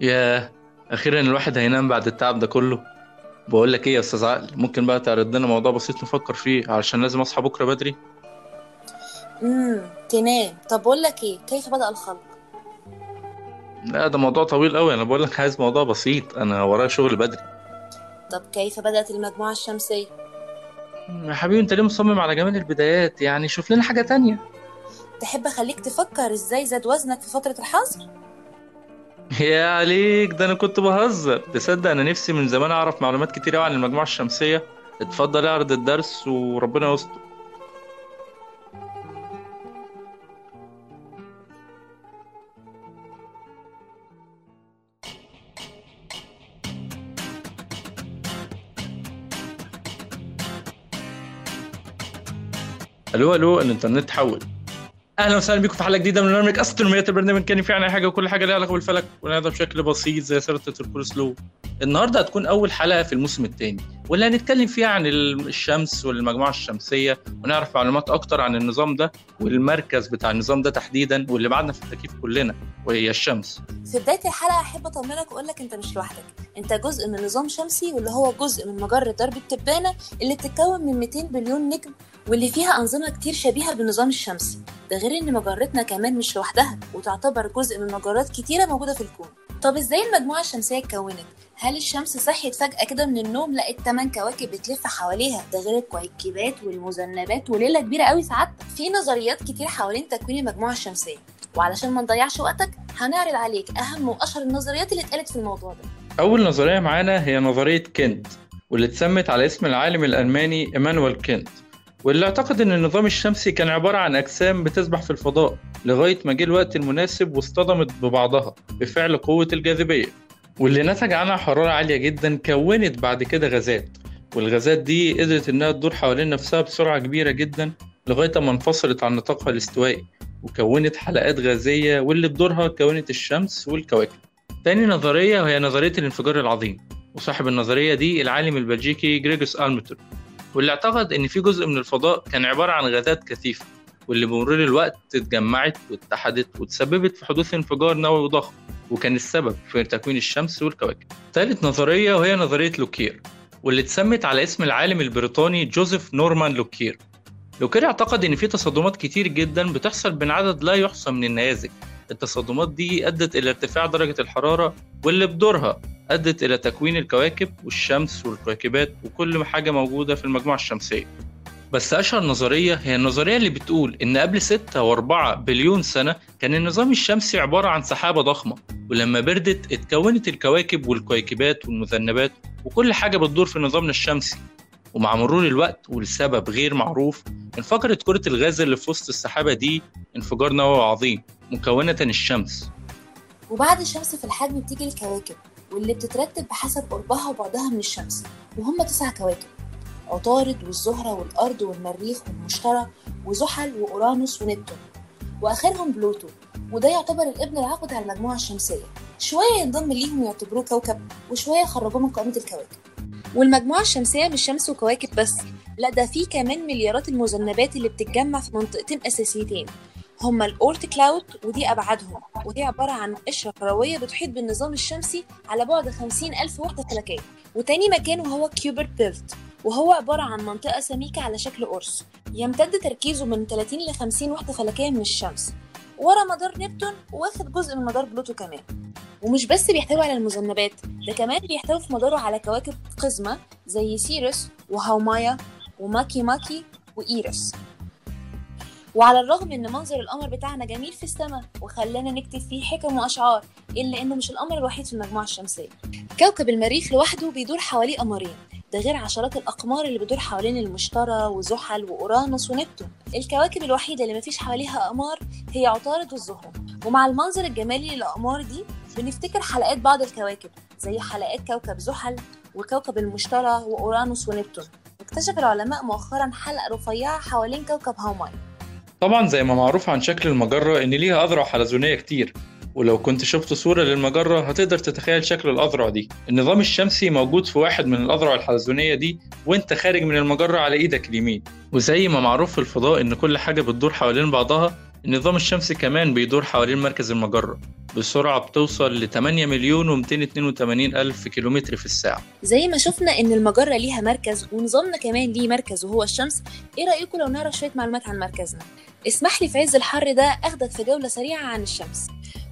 ياه أخيرا الواحد هينام بعد التعب ده كله. بقول لك إيه يا أستاذ عقل؟ ممكن بقى تعرض لنا موضوع بسيط نفكر فيه علشان لازم أصحى بكرة بدري؟ امم تنام. طب بقول لك إيه؟ كيف بدأ الخلق؟ لا ده موضوع طويل قوي أنا بقول لك عايز موضوع بسيط. أنا ورايا شغل بدري. طب كيف بدأت المجموعة الشمسية؟ يا حبيبي أنت ليه مصمم على جمال البدايات؟ يعني شوف لنا حاجة تانية. تحب أخليك تفكر إزاي زاد وزنك في فترة الحظر؟ يا عليك ده أنا كنت بهزر. تصدق أنا نفسي من زمان أعرف معلومات كتير عن المجموعة الشمسية. اتفضل اعرض الدرس وربنا يستر. ألو ألو الانترنت حول. أهلا وسهلا بكم في حلقة جديدة من برنامج استرونوميات البرنامج كان فيه عن أي حاجة وكل حاجة ليها علاقة بالفلك ونقدر بشكل بسيط زي سلطه الكول سلو. النهارده هتكون أول حلقة في الموسم الثاني واللي هنتكلم فيها عن الشمس والمجموعة الشمسية ونعرف معلومات أكتر عن النظام ده والمركز بتاع النظام ده تحديدا واللي بعدنا في التكييف كلنا وهي الشمس. في بداية الحلقة أحب أطمنك وأقول لك أنت مش لوحدك. أنت جزء من نظام شمسي واللي هو جزء من مجرة درب التبانة اللي بتتكون من 200 بليون نجم واللي فيها أنظمة كتير شبيهة بالنظام الشمسي ده غير إن مجرتنا كمان مش لوحدها وتعتبر جزء من مجرات كتيرة موجودة في الكون. طب إزاي المجموعة الشمسية اتكونت؟ هل الشمس صحيت فجأة كده من النوم لقت تمن كواكب بتلف حواليها؟ ده غير الكويكبات والمذنبات وليلة كبيرة قوي ساعات في نظريات كتير حوالين تكوين المجموعة الشمسية. وعلشان ما نضيعش وقتك هنعرض عليك أهم وأشهر النظريات اللي اتقالت في الموضوع ده. أول نظرية معانا هي نظرية كانت واللي اتسمت على اسم العالم الألماني إيمانويل كانت واللي أعتقد إن النظام الشمسي كان عبارة عن أجسام بتسبح في الفضاء لغاية ما جه الوقت المناسب واصطدمت ببعضها بفعل قوة الجاذبية. واللي نتج عنها حرارة عالية جدا كونت بعد كده غازات والغازات دي قدرت إنها تدور حوالين نفسها بسرعة كبيرة جدا لغاية ما انفصلت عن نطاقها الاستوائي وكونت حلقات غازية واللي بدورها كونت الشمس والكواكب. تاني نظرية وهي نظرية الانفجار العظيم وصاحب النظرية دي العالم البلجيكي جورج لومتر واللي اعتقد إن في جزء من الفضاء كان عبارة عن غازات كثيفة واللي بمرور الوقت اتجمعت واتحدت وتسببت في حدوث انفجار نووي ضخم وكان السبب في تكوين الشمس والكواكب. ثالث نظرية وهي نظرية لوكير واللي اتسمت على اسم العالم البريطاني جوزيف نورمان لوكير. لوكير اعتقد إن في تصادمات كتير جدا بتحصل بين عدد لا يحصى من النيازك. التصادمات دي أدت إلى ارتفاع درجة الحرارة واللي بدورها أدت إلى تكوين الكواكب والشمس والكويكبات وكل حاجة موجودة في المجموعة الشمسية. بس أشهر نظرية هي النظرية اللي بتقول إن قبل 6 و4 بليون سنة كان النظام الشمسي عبارة عن سحابة ضخمة ولما بردت اتكونت الكواكب والكويكبات والمذنبات وكل حاجة بتدور في نظامنا الشمسي. ومع مرور الوقت ولسبب غير معروف انفجرت كرة الغاز اللي في وسط السحابة دي انفجار نووي عظيم مكونة الشمس. وبعد الشمس في الحجم بتيجي الكواكب. واللي بتترتب بحسب قربها وبعدها من الشمس وهم تسع كواكب عطارد والزهرة والأرض والمريخ والمشتري وزحل وأورانوس ونبتون وآخرهم بلوتو وده يعتبر الابن العقد على المجموعة الشمسية شوية ينضم ليهم يعتبروه كوكب وشوية يخرجوه من قائمة الكواكب. والمجموعة الشمسية مش شمس وكواكب بس لا ده في كمان مليارات المذنبات اللي بتتجمع في منطقتين أساسيتين هما ال Oort Cloud ودي أبعادهم وهي عبارة عن قشرة كروية بتحيط بالنظام الشمسي على بعد 50 ألف وحدة فلكية. وتاني مكان وهو Kuiper Belt وهو عبارة عن منطقة سميكة على شكل قرص. يمتد تركيزه من 30 ل 50 وحدة فلكية من الشمس. ورا مدار نبتون واخد جزء من مدار بلوتو كمان. ومش بس بيحتوي على المذنبات ده كمان بيحتوي في مداره على كواكب قزمة زي سيروس وهاومايا وماكي ماكي وإيرس. وعلى الرغم إن منظر القمر بتاعنا جميل في السماء وخلانا نكتب فيه حكم وأشعار إلا إنه مش القمر الوحيد في المجموعة الشمسية. كوكب المريخ لوحده بيدور حواليه قمرين ده غير عشرات الأقمار اللي بتدور حوالين المشتري وزحل وأورانوس ونبتون. الكواكب الوحيدة اللي مفيش حواليها اقمار هي عطارد والزهره ومع المنظر الجمالي للاقمار دي بنفتكر حلقات بعض الكواكب زي حلقات كوكب زحل وكوكب المشتري وأورانوس ونبتون. واكتشف العلماء مؤخرا حلقة رفيعة حوالين كوكب هاوماي طبعا زي ما معروف عن شكل المجرة إن ليها أذرع حلزونية كتير ولو كنت شفت صورة للمجرة هتقدر تتخيل شكل الأذرع دي. النظام الشمسي موجود في واحد من الأذرع الحلزونية دي وأنت خارج من المجرة على إيدك اليمين. وزي ما معروف في الفضاء إن كل حاجة بتدور حوالين بعضها النظام الشمسي كمان بيدور حوالين مركز المجرة بسرعة بتوصل ل 8 مليون و 282 ألف كيلومتر في الساعة. زي ما شفنا إن المجرة ليها مركز ونظامنا كمان ليه مركز وهو الشمس إيه رأيكم لو نعرف شوية معلومات عن مركزنا؟ اسمح لي في عز الحر ده أخدك في جولة سريعة عن الشمس.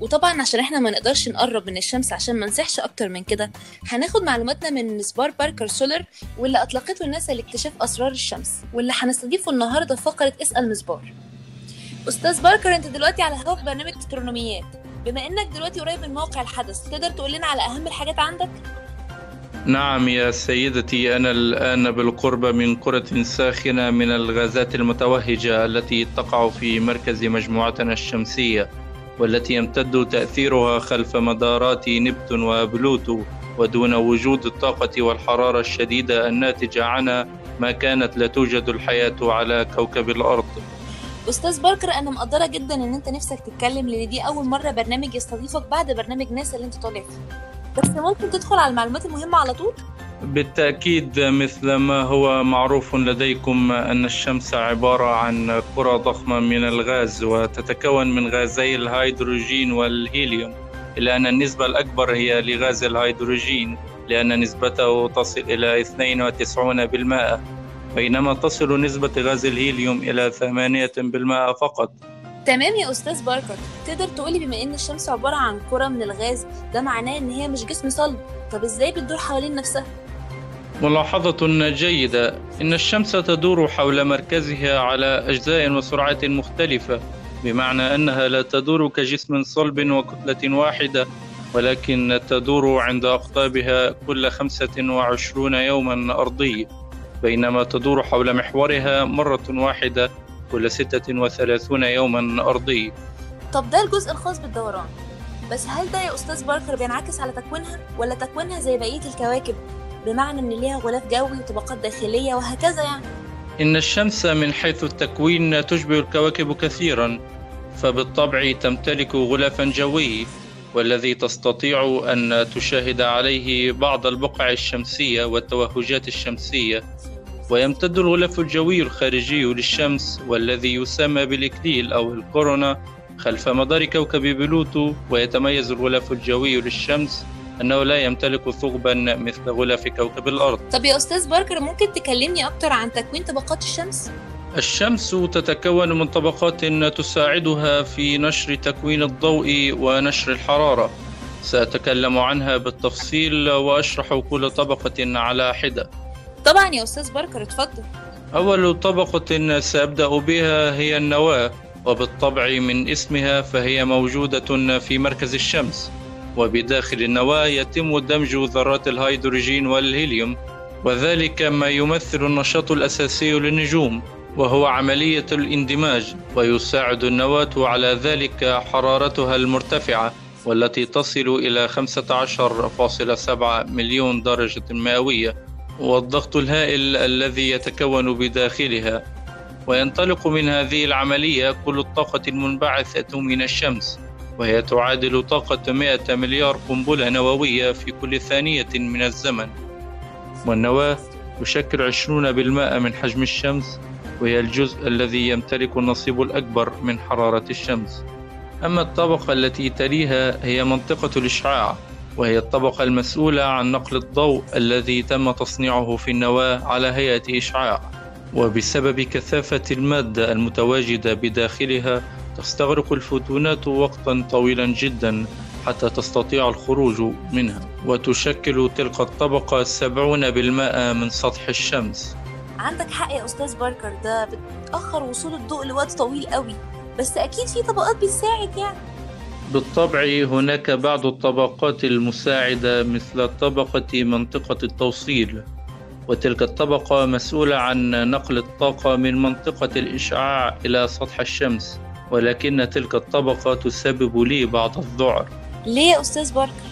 وطبعا عشان إحنا ما نقدرش نقرب من الشمس عشان ما نسحش أكتر من كده هناخد معلوماتنا من مسبار باركر سولر واللي أطلقته الناس لاكتشاف أسرار الشمس واللي هنستضيفه النهارده في فقرة اسأل مسبار أستاذ باركر أنت دلوقتي على هوا برنامج تكترونوميات بما إنك دلوقتي قريب من موقع الحدث تقدر تقول لنا على أهم الحاجات عندك؟ نعم يا سيدتي أنا الآن بالقرب من قرة ساخنة من الغازات المتوهجة التي تقع في مركز مجموعتنا الشمسية والتي يمتد تأثيرها خلف مدارات نبتون وبلوتو ودون وجود الطاقة والحرارة الشديدة الناتجة عنها ما كانت لا توجد الحياة على كوكب الأرض. أستاذ باركر أنا مقدرة جدا إن أنت نفسك تتكلم لأن دي أول مرة برنامج يستضيفك بعد برنامج ناسا اللي أنت طالع فيه بس ممكن تدخل على المعلومات المهمة على طول؟ بالتأكيد مثل ما هو معروف لديكم أن الشمس عبارة عن كرة ضخمة من الغاز وتتكون من غازي الهيدروجين والهيليوم. إلا أن النسبة الأكبر هي لغاز الهيدروجين لأن نسبته تصل إلى 92% بينما تصل نسبة غاز الهيليوم إلى 8% فقط. تمام يا أستاذ باركر. تقدر تقولي بما إن الشمس عبارة عن كرة من الغاز ده معناه إن هي مش جسم صلب. طب إزاي بتدور حوالين نفسها؟ ملاحظة جيدة. إن الشمس تدور حول مركزها على أجزاء وسرعات مختلفة بمعنى أنها لا تدور كجسم صلب وكتلة واحدة ولكن تدور عند أقطابها كل 25 يوما أرضي بينما تدور حول محورها مرة واحدة كل 36 يوما أرضي. طب ده الجزء الخاص بالدوران. بس هل ده يا أستاذ باركر بينعكس على تكوينها؟ ولا تكوينها زي بقية الكواكب؟ بمعنى إن ليها غلاف جوي وطبقات داخلية وهكذا يعني. إن الشمس من حيث التكوين تشبه الكواكب كثيرا فبالطبع تمتلك غلافا جوي والذي تستطيع أن تشاهد عليه بعض البقع الشمسية والتوهجات الشمسية ويمتد الغلاف الجوي الخارجي للشمس والذي يسمى بالإكليل أو الكورونا خلف مدار كوكب بلوتو ويتميز الغلاف الجوي للشمس أنه لا يمتلك ثقبا مثل غلاف كوكب الأرض. طب يا أستاذ باركر ممكن تكلمني أكتر عن تكوين طبقات الشمس؟ الشمس تتكون من طبقات تساعدها في نشر تكوين الضوء ونشر الحرارة. سأتكلم عنها بالتفصيل وأشرح كل طبقة على حدة. طبعا يا أستاذ باركر اتفضل. أول طبقة سأبدأ بها هي النواة وبالطبع من اسمها فهي موجودة في مركز الشمس. وبداخل النواة يتم دمج ذرات الهيدروجين والهيليوم وذلك ما يمثل النشاط الأساسي للنجوم. وهو عملية الاندماج ويساعد النواة على ذلك حرارتها المرتفعة والتي تصل إلى 15.7 مليون درجة مئوية والضغط الهائل الذي يتكون بداخلها. وينطلق من هذه العملية كل الطاقة المنبعثة من الشمس وهي تعادل طاقة 100 مليار قنبلة نووية في كل ثانية من الزمن. والنواة تشكل 20% من حجم الشمس وهي الجزء الذي يمتلك النصيب الأكبر من حرارة الشمس. أما الطبقة التي تليها هي منطقة الإشعاع وهي الطبقة المسؤولة عن نقل الضوء الذي تم تصنيعه في النواة على هيئة إشعاع. وبسبب كثافة المادة المتواجدة بداخلها تستغرق الفوتونات وقتا طويلا جدا حتى تستطيع الخروج منها. وتشكل تلك الطبقة 70% من سطح الشمس. عندك حق يا أستاذ باركر ده بتأخر وصول الضوء لوقت طويل قوي بس أكيد في طبقات بتساعد يعني. بالطبع هناك بعض الطبقات المساعدة مثل طبقة منطقة التوصيل وتلك الطبقة مسؤولة عن نقل الطاقة من منطقة الإشعاع إلى سطح الشمس ولكن تلك الطبقة تسبب لي بعض الذعر. ليه يا أستاذ باركر؟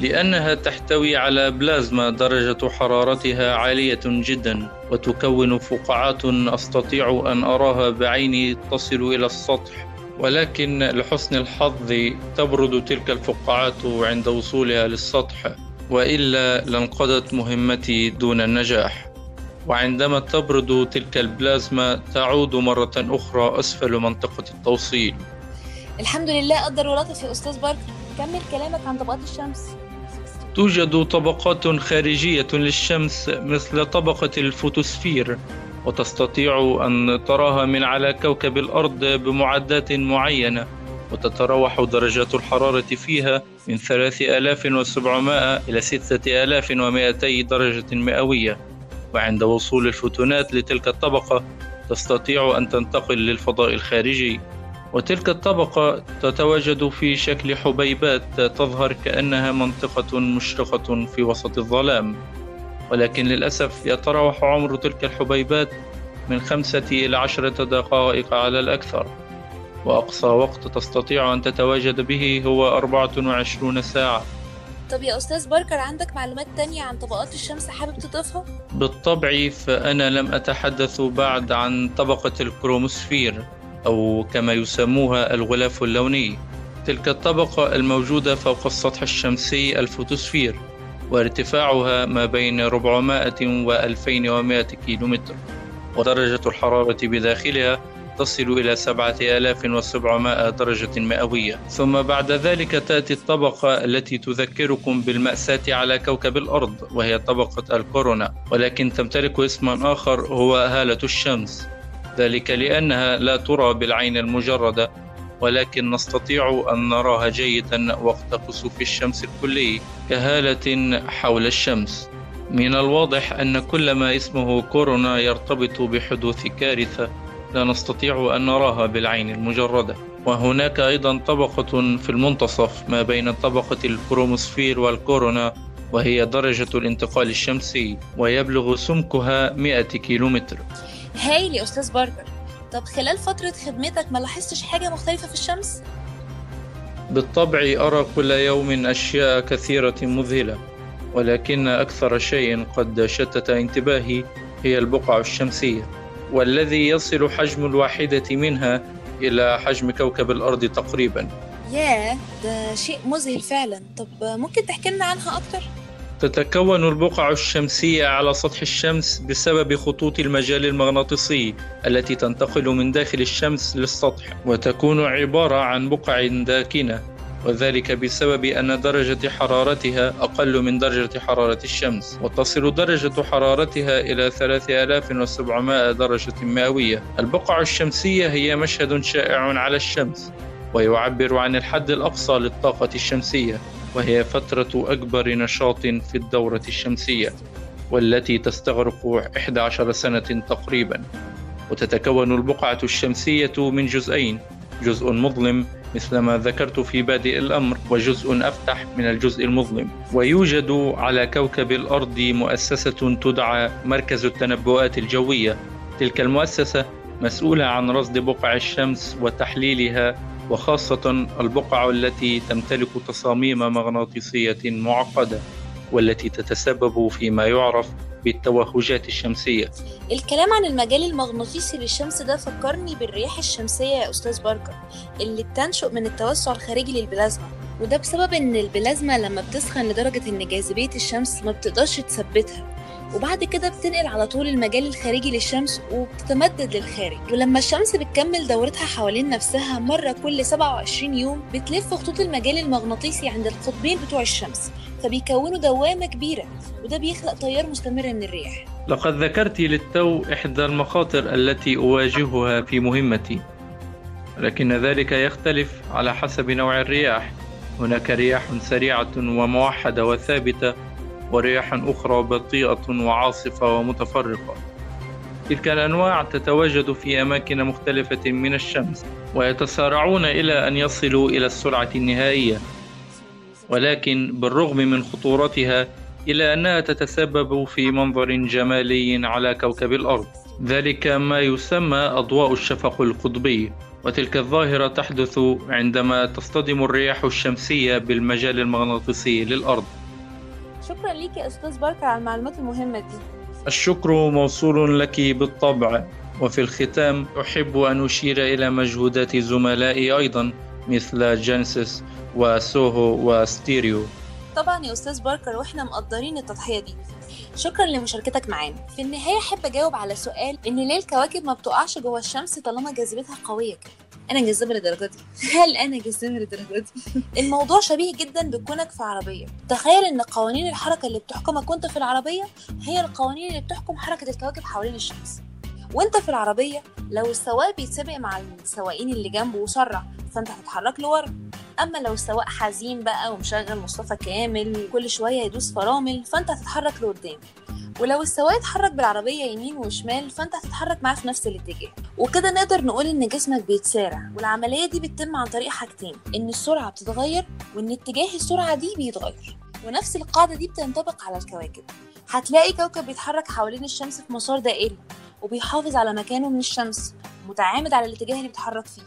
لأنها تحتوي على بلازما درجة حرارتها عالية جدا وتكون فقاعات أستطيع أن أراها بعيني تصل إلى السطح. ولكن لحسن الحظ تبرد تلك الفقاعات عند وصولها للسطح وإلا لانقضت مهمتي دون النجاح وعندما تبرد تلك البلازما تعود مرة أخرى أسفل منطقة التوصيل. الحمد لله قدر ولطف يا أستاذ باركر. كمل كلامك عن طبقات الشمس. توجد طبقات خارجية للشمس مثل طبقة الفوتوسفير وتستطيع أن تراها من على كوكب الأرض بمعدات معينة وتتراوح درجات الحرارة فيها من 3700 إلى 6200 درجة مئوية. وعند وصول الفوتونات لتلك الطبقة تستطيع أن تنتقل للفضاء الخارجي. وتلك الطبقة تتواجد في شكل حبيبات تظهر كأنها منطقة مشرقة في وسط الظلام. ولكن للأسف يتراوح عمر تلك الحبيبات من خمسة إلى عشرة دقائق على الأكثر. وأقصى وقت تستطيع أن تتواجد به هو 24 ساعة. طب يا أستاذ باركر عندك معلومات تانية عن طبقات الشمس حابب تضيفها؟ بالطبع فأنا لم أتحدث بعد عن طبقة الكروموسفير. أو كما يسموها الغلاف اللوني تلك الطبقة الموجودة فوق السطح الشمسي الفوتوسفير وارتفاعها ما بين 400 و 2100 كيلومتر. ودرجة الحرارة بداخلها تصل إلى 7700 درجة مئوية. ثم بعد ذلك تأتي الطبقة التي تذكركم بالمأساة على كوكب الأرض وهي طبقة الكورونا. ولكن تمتلك اسما آخر هو هالة الشمس. ذلك لأنها لا ترى بالعين المجردة ولكن نستطيع أن نراها جيدا وقت كسوف الشمس الكلي كهالة حول الشمس. من الواضح أن كل ما اسمه كورونا يرتبط بحدوث كارثة لا نستطيع أن نراها بالعين المجردة. وهناك أيضا طبقة في المنتصف ما بين طبقة الكروموسفير والكورونا وهي درجة الانتقال الشمسي ويبلغ سمكها 100 كيلومتر. هايل يا أستاذ باركر طب خلال فترة خدمتك ما لاحظتش حاجة مختلفة في الشمس؟ بالطبع أرى كل يوم أشياء كثيرة مذهلة ولكن أكثر شيء قد شتت انتباهي هي البقع الشمسية والذي يصل حجم الواحدة منها إلى حجم كوكب الأرض تقريبا ياه ده شيء مذهل فعلا طب ممكن تحكي لنا عنها أكتر؟ تتكون البقع الشمسية على سطح الشمس بسبب خطوط المجال المغناطيسي التي تنتقل من داخل الشمس للسطح وتكون عبارة عن بقع داكنة وذلك بسبب أن درجة حرارتها أقل من درجة حرارة الشمس وتصل درجة حرارتها إلى 3700 درجة مئوية. البقع الشمسية هي مشهد شائع على الشمس ويعبر عن الحد الأقصى للطاقة الشمسية. وهي فترة أكبر نشاط في الدورة الشمسية والتي تستغرق 11 سنة تقريبا. وتتكون البقعة الشمسية من جزئين جزء مظلم مثل ما ذكرت في بادئ الأمر وجزء أفتح من الجزء المظلم. ويوجد على كوكب الأرض مؤسسة تدعى مركز التنبؤات الجوية. تلك المؤسسة مسؤولة عن رصد بقع الشمس وتحليلها وخاصة البقع التي تمتلك تصاميم مغناطيسية معقدة والتي تتسبب فيما يعرف بالتوهجات الشمسية. الكلام عن المجال المغناطيسي للشمس ده فكرني بالرياح الشمسية يا أستاذ باركر اللي بتنشئ من التوسع الخارجي للبلازما. وده بسبب إن البلازما لما بتسخن لدرجة إن جاذبية الشمس ما بتقدرش تثبتها. وبعد كده بتنقل على طول المجال الخارجي للشمس وبتتمدد للخارج. ولما الشمس بتكمل دورتها حوالين نفسها مرة كل 27 يوم بتلف خطوط المجال المغناطيسي عند القطبين بتوع الشمس. فبيكونوا دوامة كبيرة وده بيخلق تيار مستمر من الرياح. لقد ذكرت للتو إحدى المخاطر التي أواجهها في مهمتي. لكن ذلك يختلف على حسب نوع الرياح. هناك رياح سريعة وموحدة وثابتة ورياح أخرى بطيئة وعاصفة ومتفرقة. تلك الأنواع تتواجد في أماكن مختلفة من الشمس ويتسارعون إلى أن يصلوا إلى السرعة النهائية. ولكن بالرغم من خطورتها إلا أنها تتسبب في منظر جمالي على كوكب الأرض. ذلك ما يسمى أضواء الشفق القطبي. وتلك الظاهرة تحدث عندما تصطدم الرياح الشمسية بالمجال المغناطيسي للأرض. شكرا ليك يا أستاذ باركر على المعلومات المهمة دي. الشكر موصول لك بالطبع وفي الختام أحب أن أشير إلى مجهودات زملائي أيضا مثل جينيسيس وسوهو وستيريو. طبعا يا أستاذ باركر وإحنا مقدرين التضحية دي. شكرا لمشاركتك معانا. في النهاية أحب أجاوب على سؤال إن ليه الكواكب ما بتقعش جوه الشمس طالما جاذبيتها قوية. كده أنا جذابة للدرجة دي. هل أنا جذابة للدرجة دي؟ الموضوع شبيه جدا بكونك في عربية. تخيل إن قوانين الحركة اللي بتحكمك وأنت في العربية هي القوانين اللي بتحكم حركة الكواكب حوالين الشمس. وأنت في العربية لو السواق بيتسابق مع السواقين اللي جنبه وسرع فأنت هتتحرك لورا. أما لو السواق حزين بقى ومشغل مصطفى كامل كل شوية يدوس فرامل فأنت هتتحرك لقدام. ولو السواق اتحرك بالعربية يمين وشمال فأنت هتتحرك معاه في نفس الاتجاه. وكده نقدر نقول إن جسمك بيتسارع والعملية دي بتتم عن طريق حاجتين إن السرعة بتتغير وإن اتجاه السرعة دي بيتغير. ونفس القاعدة دي بتنطبق على الكواكب. هتلاقي كوكب بيتحرك حوالين الشمس في مسار دائري وبيحافظ على مكانه من الشمس متعامد على الاتجاه اللي بيتحرك فيه.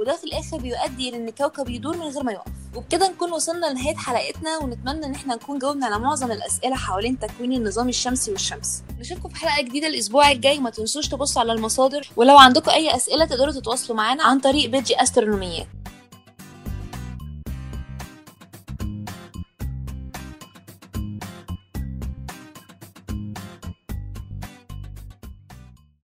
وده في الآخر بيؤدي إلى إن الكوكب يدور من غير ما يقف. وبكده نكون وصلنا لنهاية حلقتنا ونتمنى إن إحنا نكون جاوبنا على معظم الأسئلة حوالين تكوين النظام الشمسي والشمس. نشوفكم في حلقة جديدة الأسبوع الجاي. ما تنسوش تبصوا على المصادر ولو عندكم أي أسئلة تقدروا تتواصلوا معانا عن طريق بيجي استرونوميات